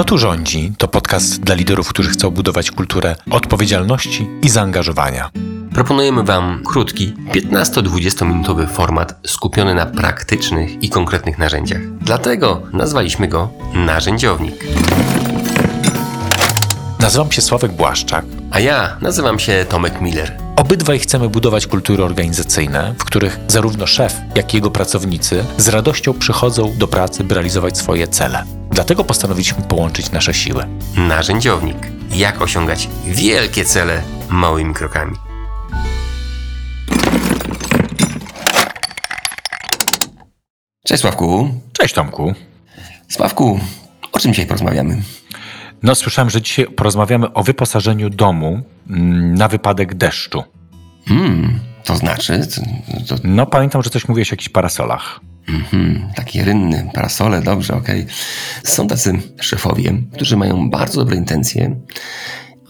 Kto tu rządzi? To podcast dla liderów, którzy chcą budować kulturę odpowiedzialności i zaangażowania. Proponujemy Wam krótki, 15-20 minutowy format skupiony na praktycznych i konkretnych narzędziach. Dlatego nazwaliśmy go Narzędziownik. Nazywam się Sławek Błaszczak. A ja nazywam się Tomek Miller. Obydwaj chcemy budować kultury organizacyjne, w których zarówno szef, jak i jego pracownicy z radością przychodzą do pracy, by realizować swoje cele. Dlatego postanowiliśmy połączyć nasze siły. Narzędziownik. Jak osiągać wielkie cele małymi krokami. Cześć Sławku. Cześć Tomku. Sławku, o czym dzisiaj porozmawiamy? No, słyszałem, że dzisiaj porozmawiamy o wyposażeniu domu mm, na wypadek deszczu. Hmm, to znaczy? To, to... No, pamiętam, że coś mówiłeś o jakichś parasolach. Mhm, takie rynny, parasole, dobrze, okej. Okay. Są tacy szefowie, którzy mają bardzo dobre intencje,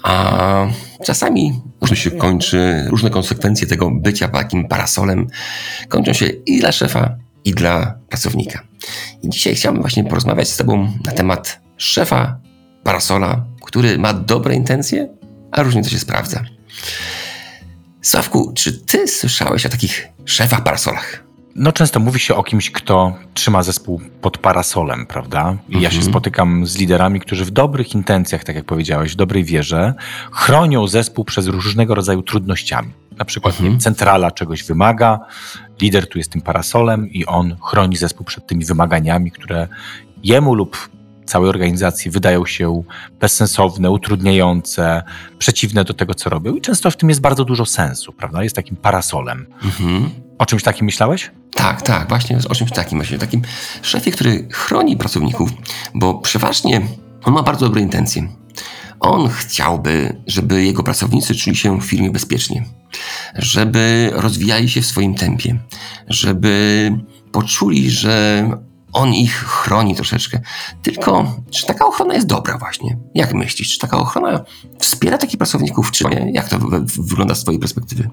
a czasami się kończy, różne konsekwencje tego bycia takim parasolem kończą się i dla szefa, i dla pracownika. I dzisiaj chciałbym właśnie porozmawiać z Tobą na temat szefa parasola, który ma dobre intencje, a różnie to się sprawdza. Sławku, czy Ty słyszałeś o takich szefach parasolach? No, często mówi się o kimś, kto trzyma zespół pod parasolem, prawda? I ja się Mhm. spotykam z liderami, którzy w dobrych intencjach, tak jak powiedziałeś, w dobrej wierze, chronią zespół przed różnego rodzaju trudnościami. Na przykład Mhm. wiem, centrala czegoś wymaga, lider tu jest tym parasolem i on chroni zespół przed tymi wymaganiami, które jemu lub całej organizacji wydają się bezsensowne, utrudniające, przeciwne do tego, co robią. I często w tym jest bardzo dużo sensu, prawda? Jest takim parasolem. Mhm. O czymś takim myślałeś? Tak, tak, właśnie o czymś takim, właśnie takim szefie, który chroni pracowników, bo przeważnie on ma bardzo dobre intencje. On chciałby, żeby jego pracownicy czuli się w firmie bezpiecznie, żeby rozwijali się w swoim tempie, żeby poczuli, że on ich chroni troszeczkę. Tylko, czy taka ochrona jest dobra właśnie? Jak myślisz? Czy taka ochrona wspiera takich pracowników, czy nie? Jak to wygląda z twojej perspektywy?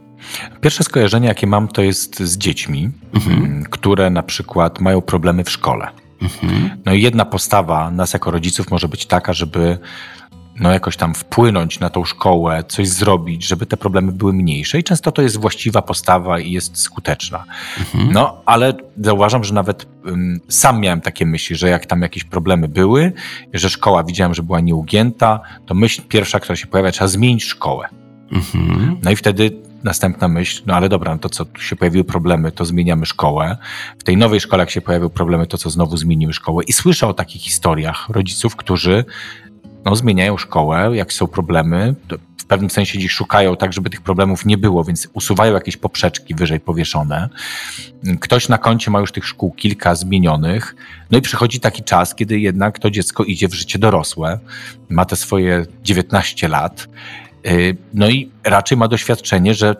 Pierwsze skojarzenie, jakie mam, to jest z dziećmi, Mhm. m, które na przykład mają problemy w szkole. Mhm. No i jedna postawa nas jako rodziców może być taka, żeby no jakoś tam wpłynąć na tą szkołę, coś zrobić, żeby te problemy były mniejsze. I często to jest właściwa postawa i jest skuteczna. Mhm. No, ale zauważam, że nawet ym, sam miałem takie myśli, że jak tam jakieś problemy były, że szkoła widziałem, że była nieugięta, to myśl pierwsza, która się pojawia, trzeba zmienić szkołę. Mhm. No i wtedy następna myśl, no ale dobra, no to co, tu się pojawiły problemy, to zmieniamy szkołę. W tej nowej szkole, jak się pojawiły problemy, to co, znowu zmienimy szkołę. I słyszę o takich historiach rodziców, którzy no, zmieniają szkołę, jak są problemy, w pewnym sensie dziś szukają tak, żeby tych problemów nie było, więc usuwają jakieś poprzeczki wyżej powieszone. Ktoś na koncie ma już tych szkół kilka zmienionych, no i przychodzi taki czas, kiedy jednak to dziecko idzie w życie dorosłe, ma te swoje 19 lat, Yy, No i raczej ma doświadczenie, że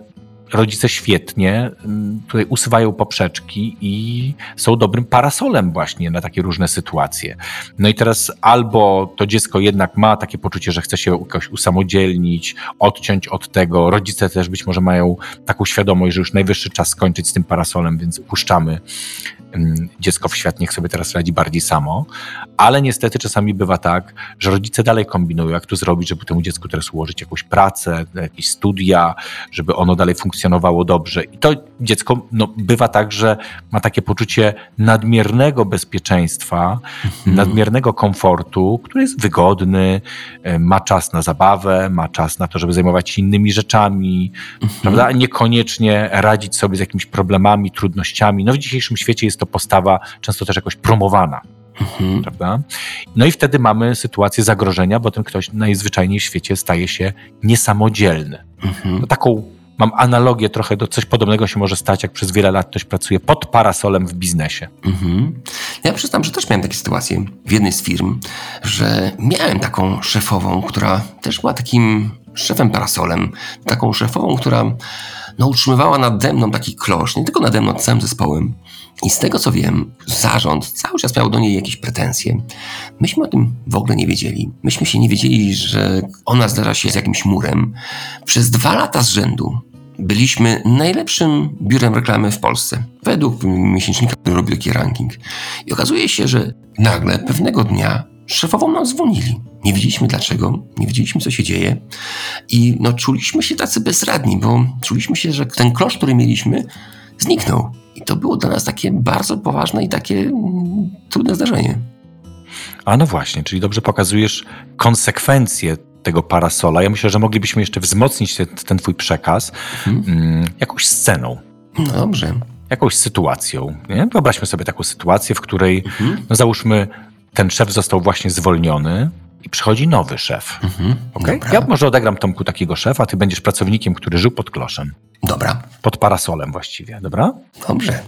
rodzice świetnie mm, tutaj usuwają poprzeczki i są dobrym parasolem właśnie na takie różne sytuacje. No i teraz albo to dziecko jednak ma takie poczucie, że chce się jakoś usamodzielnić, odciąć od tego. Rodzice też być może mają taką świadomość, że już najwyższy czas skończyć z tym parasolem, więc puszczamy dziecko w świat, niech sobie teraz radzi bardziej samo. Ale niestety czasami bywa tak, że rodzice dalej kombinują, jak to zrobić, żeby temu dziecku teraz ułożyć jakąś pracę, jakieś studia, żeby ono dalej funkcjonowało dobrze. I to dziecko no, bywa tak, że ma takie poczucie nadmiernego bezpieczeństwa, nadmiernego komfortu, który jest wygodny, e, ma czas na zabawę, ma czas na to, żeby zajmować się innymi rzeczami, prawda? A niekoniecznie radzić sobie z jakimiś problemami, trudnościami. No w dzisiejszym świecie jest to postawa często też jakoś promowana Mhm. prawda? No i wtedy mamy sytuację zagrożenia, bo ten ktoś najzwyczajniej w świecie staje się niesamodzielny. Mhm. No taką mam analogię trochę do coś podobnego się może stać, jak przez wiele lat ktoś pracuje pod parasolem w biznesie. Mhm. Ja przyznam, że też miałem takie sytuacje w jednej z firm, że miałem taką szefową, która też była takim szefem parasolem, taką szefową, która no, utrzymywała nade mną taki klosz, nie tylko nade mną, całym zespołem. I z tego co wiem, zarząd cały czas miał do niej jakieś pretensje. Myśmy o tym w ogóle nie wiedzieli. Myśmy się nie wiedzieli, że ona zdarza się z jakimś murem. Przez dwa lata z rzędu byliśmy najlepszym biurem reklamy w Polsce. Według miesięcznika, który robi taki ranking. I okazuje się, że nagle pewnego dnia szefową nam zwolnili. Nie wiedzieliśmy dlaczego, nie wiedzieliśmy co się dzieje i no, czuliśmy się tacy bezradni, bo czuliśmy się, że ten klosz, który mieliśmy, zniknął. I to było dla nas takie bardzo poważne i takie mm, trudne zdarzenie. A no właśnie, czyli dobrze pokazujesz konsekwencje tego parasola. Ja myślę, że moglibyśmy jeszcze wzmocnić ten, ten twój przekaz Mhm. mm, jakąś sceną, No dobrze. jakąś sytuacją. Nie? Wyobraźmy sobie taką sytuację, w której, Mhm. no załóżmy, ten szef został właśnie zwolniony i przychodzi nowy szef. Mhm. Okay? Ja może odegram Tomku takiego szefa, ty będziesz pracownikiem, który żył pod kloszem. Dobra. Pod parasolem właściwie, dobra? Dobrze.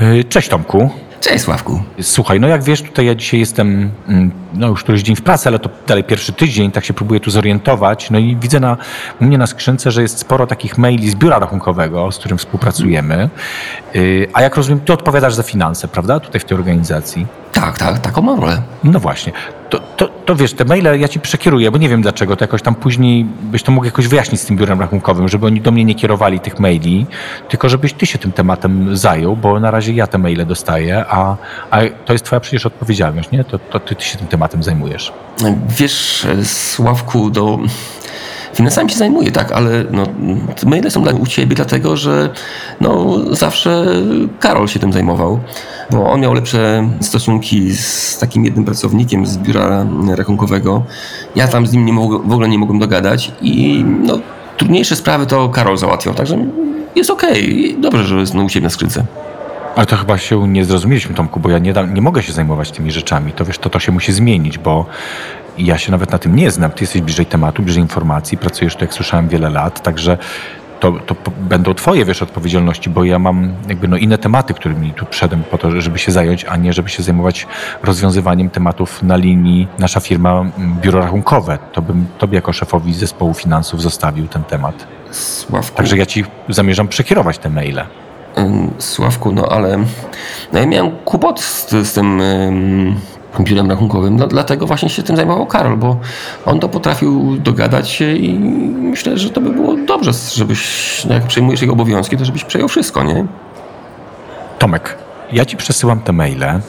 Yy, Cześć Tomku. Cześć Sławku. Słuchaj, no jak wiesz, tutaj ja dzisiaj jestem, mm, no już któryś dzień w pracy, ale to dalej pierwszy tydzień, tak się próbuję tu zorientować. No i widzę na, mnie na skrzynce, że jest sporo takich maili z biura rachunkowego, z którym współpracujemy. Yy, A jak rozumiem, ty odpowiadasz za finanse, prawda? Tutaj w tej organizacji. Tak, tak, taką mam rolę. No właśnie. To, to, to wiesz, te maile ja ci przekieruję, bo nie wiem dlaczego, to jakoś tam później byś to mógł jakoś wyjaśnić z tym biurem rachunkowym, żeby oni do mnie nie kierowali tych maili, tylko żebyś ty się tym tematem zajął, bo na razie ja te maile dostaję, a, a to jest twoja przecież odpowiedzialność, nie? To, to ty, ty się tym tematem zajmujesz. Wiesz, Sławku, do... Finansami się zajmuję, tak, ale no, maile są dla, u ciebie dlatego, że no, zawsze Karol się tym zajmował, bo on miał lepsze stosunki z takim jednym pracownikiem z biura rachunkowego. Ja tam z nim nie mog- w ogóle nie mogłem dogadać i no, trudniejsze sprawy to Karol załatwiał, także jest okej. Dobrze, że jest no, u ciebie na skrzynce. Ale to chyba się nie zrozumieliśmy, Tomku, bo ja nie, dam, nie mogę się zajmować tymi rzeczami. To wiesz, to, to się musi zmienić, bo ja się nawet na tym nie znam. Ty jesteś bliżej tematu, bliżej informacji, pracujesz tu, jak słyszałem, wiele lat, także to, to będą twoje, wiesz, odpowiedzialności, bo ja mam jakby no inne tematy, którymi tu przyszedłem po to, żeby się zająć, a nie żeby się zajmować rozwiązywaniem tematów na linii nasza firma biuro rachunkowe. To bym tobie jako szefowi zespołu finansów zostawił ten temat. Sławku. Także ja ci zamierzam przekierować te maile. Sławku, no ale no ja miałem kłopot z, z tym biurem rachunkowym, no, dlatego właśnie się tym zajmował Karol, bo on to potrafił dogadać się i myślę, że to by było dobrze, żebyś, no jak przejmujesz jego obowiązki, to żebyś przejął wszystko, nie? Tomek, ja ci przesyłam te maile.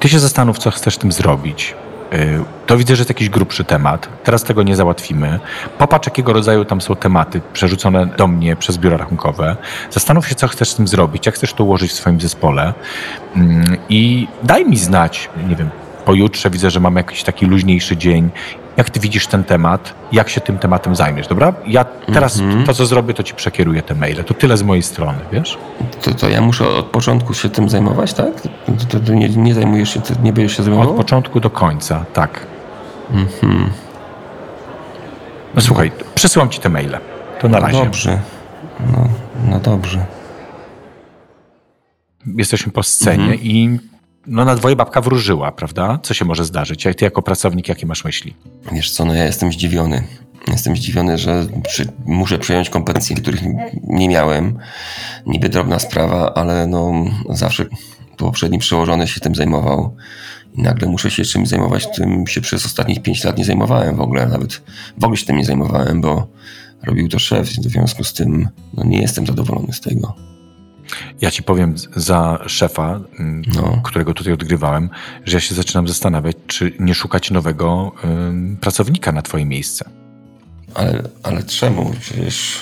Ty się zastanów, co chcesz tym zrobić. Yy, To widzę, że jest jakiś grubszy temat. Teraz tego nie załatwimy. Popatrz, jakiego rodzaju tam są tematy przerzucone do mnie przez biura rachunkowe. Zastanów się, co chcesz z tym zrobić, jak chcesz to ułożyć w swoim zespole. Yy, I daj mi znać, nie wiem, pojutrze widzę, że mamy jakiś taki luźniejszy dzień. Jak ty widzisz ten temat? Jak się tym tematem zajmiesz, dobra? Ja teraz to, co zrobię, to ci przekieruję te maile. To tyle z mojej strony, wiesz? To, to ja muszę od początku się tym zajmować, tak? To, to, nie, nie zajmujesz się, nie będziesz się Od zajmował? początku do końca, tak. No słuchaj, przesyłam ci te maile. To na razie. Dobrze. No, no dobrze. Jesteśmy po scenie i no na dwoje babka wróżyła, prawda? Co się może zdarzyć? A ty jako pracownik, jakie masz myśli? Wiesz co, no ja jestem zdziwiony. Jestem zdziwiony, że przy, muszę przejąć kompetencje, których nie miałem. Niby drobna sprawa, ale no zawsze poprzedni przełożony się tym zajmował. I nagle muszę się czymś zajmować, tym się przez ostatnich pięć lat nie zajmowałem w ogóle. Nawet w ogóle się tym nie zajmowałem, bo robił to szef. W związku z tym no, nie jestem zadowolony z tego. Ja ci powiem za szefa, No. którego tutaj odgrywałem, że ja się zaczynam zastanawiać, czy nie szukać nowego ym, pracownika na twoje miejsce. Ale, ale czemu? Przecież,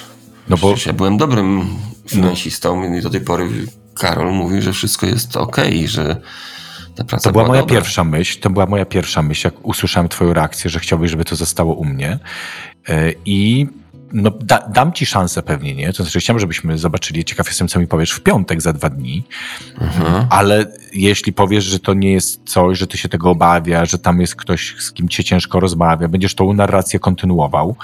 No bo przecież ja byłem dobrym finansistą i do tej pory Karol mówi, że wszystko jest okej, że ta praca To była moja dobra. pierwsza myśl, to była moja pierwsza myśl, jak usłyszałem twoją reakcję, że chciałbyś, żeby to zostało u mnie. E, I no, da, dam ci szansę pewnie, nie? To znaczy chciałem, żebyśmy zobaczyli, ciekaw jestem, co mi powiesz w piątek za dwa dni, Mhm. ale jeśli powiesz, że to nie jest coś, że ty się tego obawia, że tam jest ktoś, z kim cię ciężko rozmawia, będziesz tą narrację kontynuował,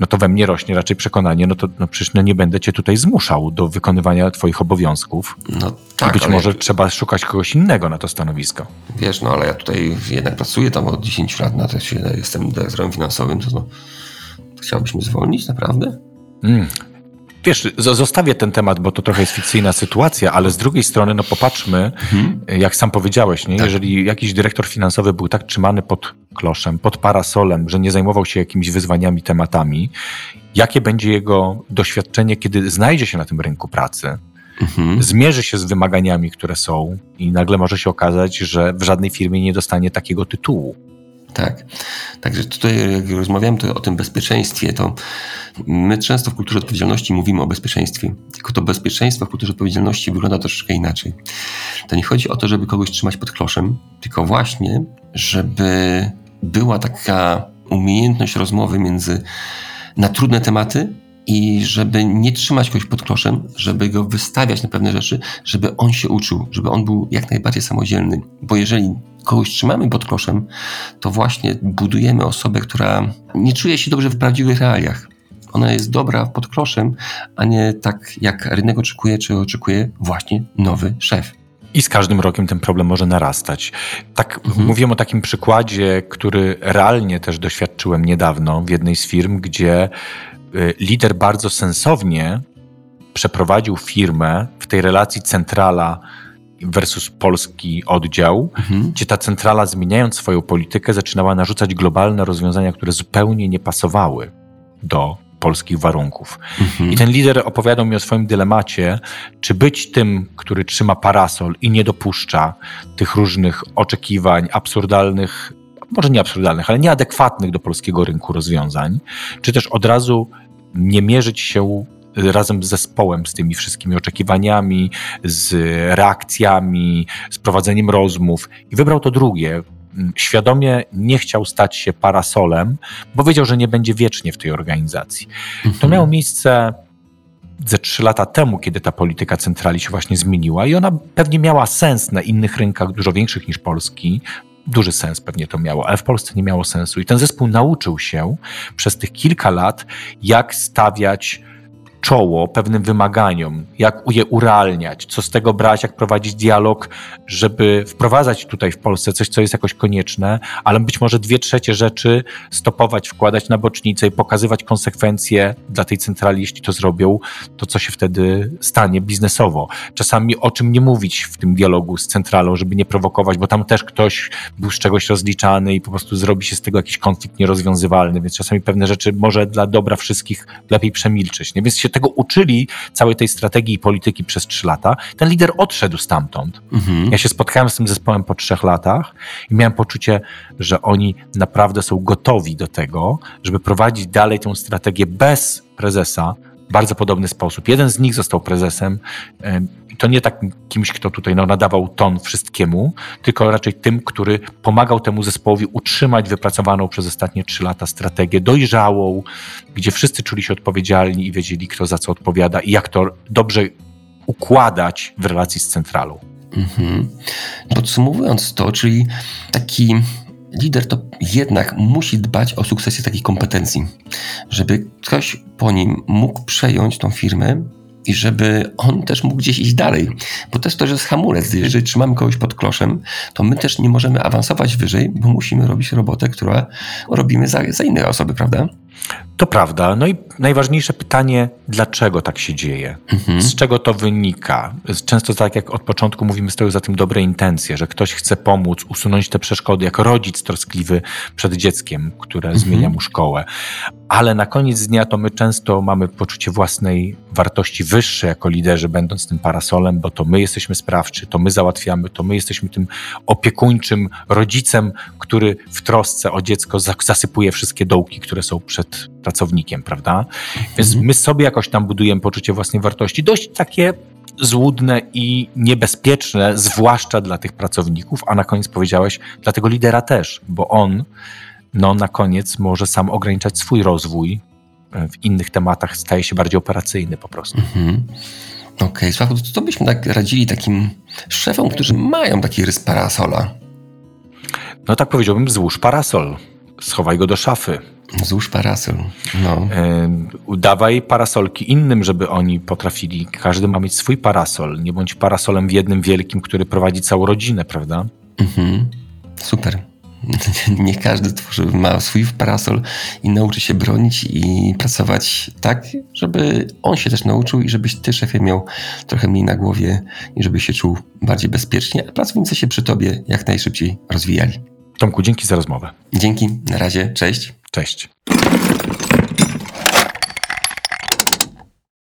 no to we mnie rośnie raczej przekonanie, no to no przecież no nie będę cię tutaj zmuszał do wykonywania twoich obowiązków. No I tak, być ale może trzeba szukać kogoś innego na to stanowisko. wiesz, no ale ja tutaj jednak pracuję tam od 10 lat, na to się, jestem dyrektorem finansowym, to, no, to chciałbyś mnie zwolnić, naprawdę? Mm. Wiesz, zostawię ten temat, bo to trochę jest fikcyjna sytuacja, ale z drugiej strony, no popatrzmy, jak sam powiedziałeś, nie? Tak. jeżeli jakiś dyrektor finansowy był tak trzymany pod kloszem, pod parasolem, że nie zajmował się jakimiś wyzwaniami, tematami, jakie będzie jego doświadczenie, kiedy znajdzie się na tym rynku pracy? mhm. zmierzy się z wymaganiami, które są i nagle może się okazać, że w żadnej firmie nie dostanie takiego tytułu. Tak. Także tutaj, jak rozmawiałem to o tym bezpieczeństwie, to my często w kulturze odpowiedzialności mówimy o bezpieczeństwie. Tylko to bezpieczeństwo w kulturze odpowiedzialności wygląda troszeczkę inaczej. To nie chodzi o to, żeby kogoś trzymać pod kloszem, tylko właśnie, żeby była taka umiejętność rozmowy między na trudne tematy i żeby nie trzymać kogoś pod kloszem, żeby go wystawiać na pewne rzeczy, żeby on się uczył, żeby on był jak najbardziej samodzielny. Bo jeżeli kogoś trzymamy pod kloszem, to właśnie budujemy osobę, która nie czuje się dobrze w prawdziwych realiach. Ona jest dobra pod kloszem, a nie tak jak rynek oczekuje, czy oczekuje właśnie nowy szef. I z każdym rokiem ten problem może narastać. Tak mhm. mówiłem o takim przykładzie, który realnie też doświadczyłem niedawno w jednej z firm, gdzie lider bardzo sensownie przeprowadził firmę w tej relacji centrala versus polski oddział, mhm. gdzie ta centrala zmieniając swoją politykę zaczynała narzucać globalne rozwiązania, które zupełnie nie pasowały do polskich warunków. Mhm. I ten lider opowiadał mi o swoim dylemacie, czy być tym, który trzyma parasol i nie dopuszcza tych różnych oczekiwań, absurdalnych, może nie absurdalnych, ale nieadekwatnych do polskiego rynku rozwiązań, czy też od razu nie mierzyć się razem z zespołem, z tymi wszystkimi oczekiwaniami, z reakcjami, z prowadzeniem rozmów i wybrał to drugie. Świadomie nie chciał stać się parasolem, bo wiedział, że nie będzie wiecznie w tej organizacji. Mhm. To miało miejsce ze trzy lata temu, kiedy ta polityka centrali się właśnie zmieniła i ona pewnie miała sens na innych rynkach, dużo większych niż polski, duży sens pewnie to miało, ale w Polsce nie miało sensu. I ten zespół nauczył się przez tych kilka lat, jak stawiać czoło pewnym wymaganiom, jak je urealniać, co z tego brać, jak prowadzić dialog, żeby wprowadzać tutaj w Polsce coś, co jest jakoś konieczne, ale być może dwie trzecie rzeczy stopować, wkładać na bocznicę i pokazywać konsekwencje dla tej centrali, jeśli to zrobią, to co się wtedy stanie biznesowo. Czasami o czym nie mówić w tym dialogu z centralą, żeby nie prowokować, bo tam też ktoś był z czegoś rozliczany i po prostu zrobi się z tego jakiś konflikt nierozwiązywalny, więc czasami pewne rzeczy może dla dobra wszystkich lepiej przemilczeć. Nie? Więc się tego uczyli, całej tej strategii i polityki przez trzy lata. Ten lider odszedł stamtąd. Mhm. Ja się spotkałem z tym zespołem po trzech latach i miałem poczucie, że oni naprawdę są gotowi do tego, żeby prowadzić dalej tę strategię bez prezesa, bardzo podobny sposób. Jeden z nich został prezesem i to nie tak kimś, kto tutaj no, nadawał ton wszystkiemu, tylko raczej tym, który pomagał temu zespołowi utrzymać wypracowaną przez ostatnie trzy lata strategię dojrzałą, gdzie wszyscy czuli się odpowiedzialni i wiedzieli, kto za co odpowiada i jak to dobrze układać w relacji z centralą. Mhm. Podsumowując to, czyli taki lider to jednak musi dbać o sukcesję takich kompetencji, żeby ktoś po nim mógł przejąć tą firmę i żeby on też mógł gdzieś iść dalej. Bo też to jest hamulec. Jeżeli trzymamy kogoś pod kloszem, to my też nie możemy awansować wyżej, bo musimy robić robotę, którą robimy za, za inne osoby, prawda? To prawda. No i najważniejsze pytanie, dlaczego tak się dzieje? Mhm. Z czego to wynika? Często tak jak od początku mówimy, stoją za tym dobre intencje, że ktoś chce pomóc, usunąć te przeszkody, jako rodzic troskliwy przed dzieckiem, które mhm. zmienia mu szkołę. Ale na koniec dnia to my często mamy poczucie własnej wartości wyższe jako liderzy, będąc tym parasolem, bo to my jesteśmy sprawczy, to my załatwiamy, to my jesteśmy tym opiekuńczym rodzicem, który w trosce o dziecko zasypuje wszystkie dołki, które są przed pracownikiem, prawda? Więc mhm. my sobie jakoś tam budujemy poczucie własnej wartości, dość takie złudne i niebezpieczne, zwłaszcza dla tych pracowników, a na koniec powiedziałeś, dla tego lidera też, bo on no, na koniec może sam ograniczać swój rozwój e, w innych tematach, staje się bardziej operacyjny po prostu. Mhm. Okej, okay. Sławku, to byśmy tak radzili takim szefom, którzy mają taki rys parasola? No tak powiedziałbym, złóż parasol, schowaj go do szafy, Złóż parasol. No. udawaj parasolki innym, żeby oni potrafili. Każdy ma mieć swój parasol. Nie bądź parasolem w jednym wielkim, który prowadzi całą rodzinę, prawda? Mhm. Super. Nie każdy tworzy, ma swój parasol i nauczy się bronić i pracować tak, żeby on się też nauczył i żebyś ty, szefie, miał trochę mniej na głowie i żebyś się czuł bardziej bezpiecznie, a pracownicy się przy tobie jak najszybciej rozwijali. Tomku, dzięki za rozmowę. Dzięki, na razie, cześć. Cześć.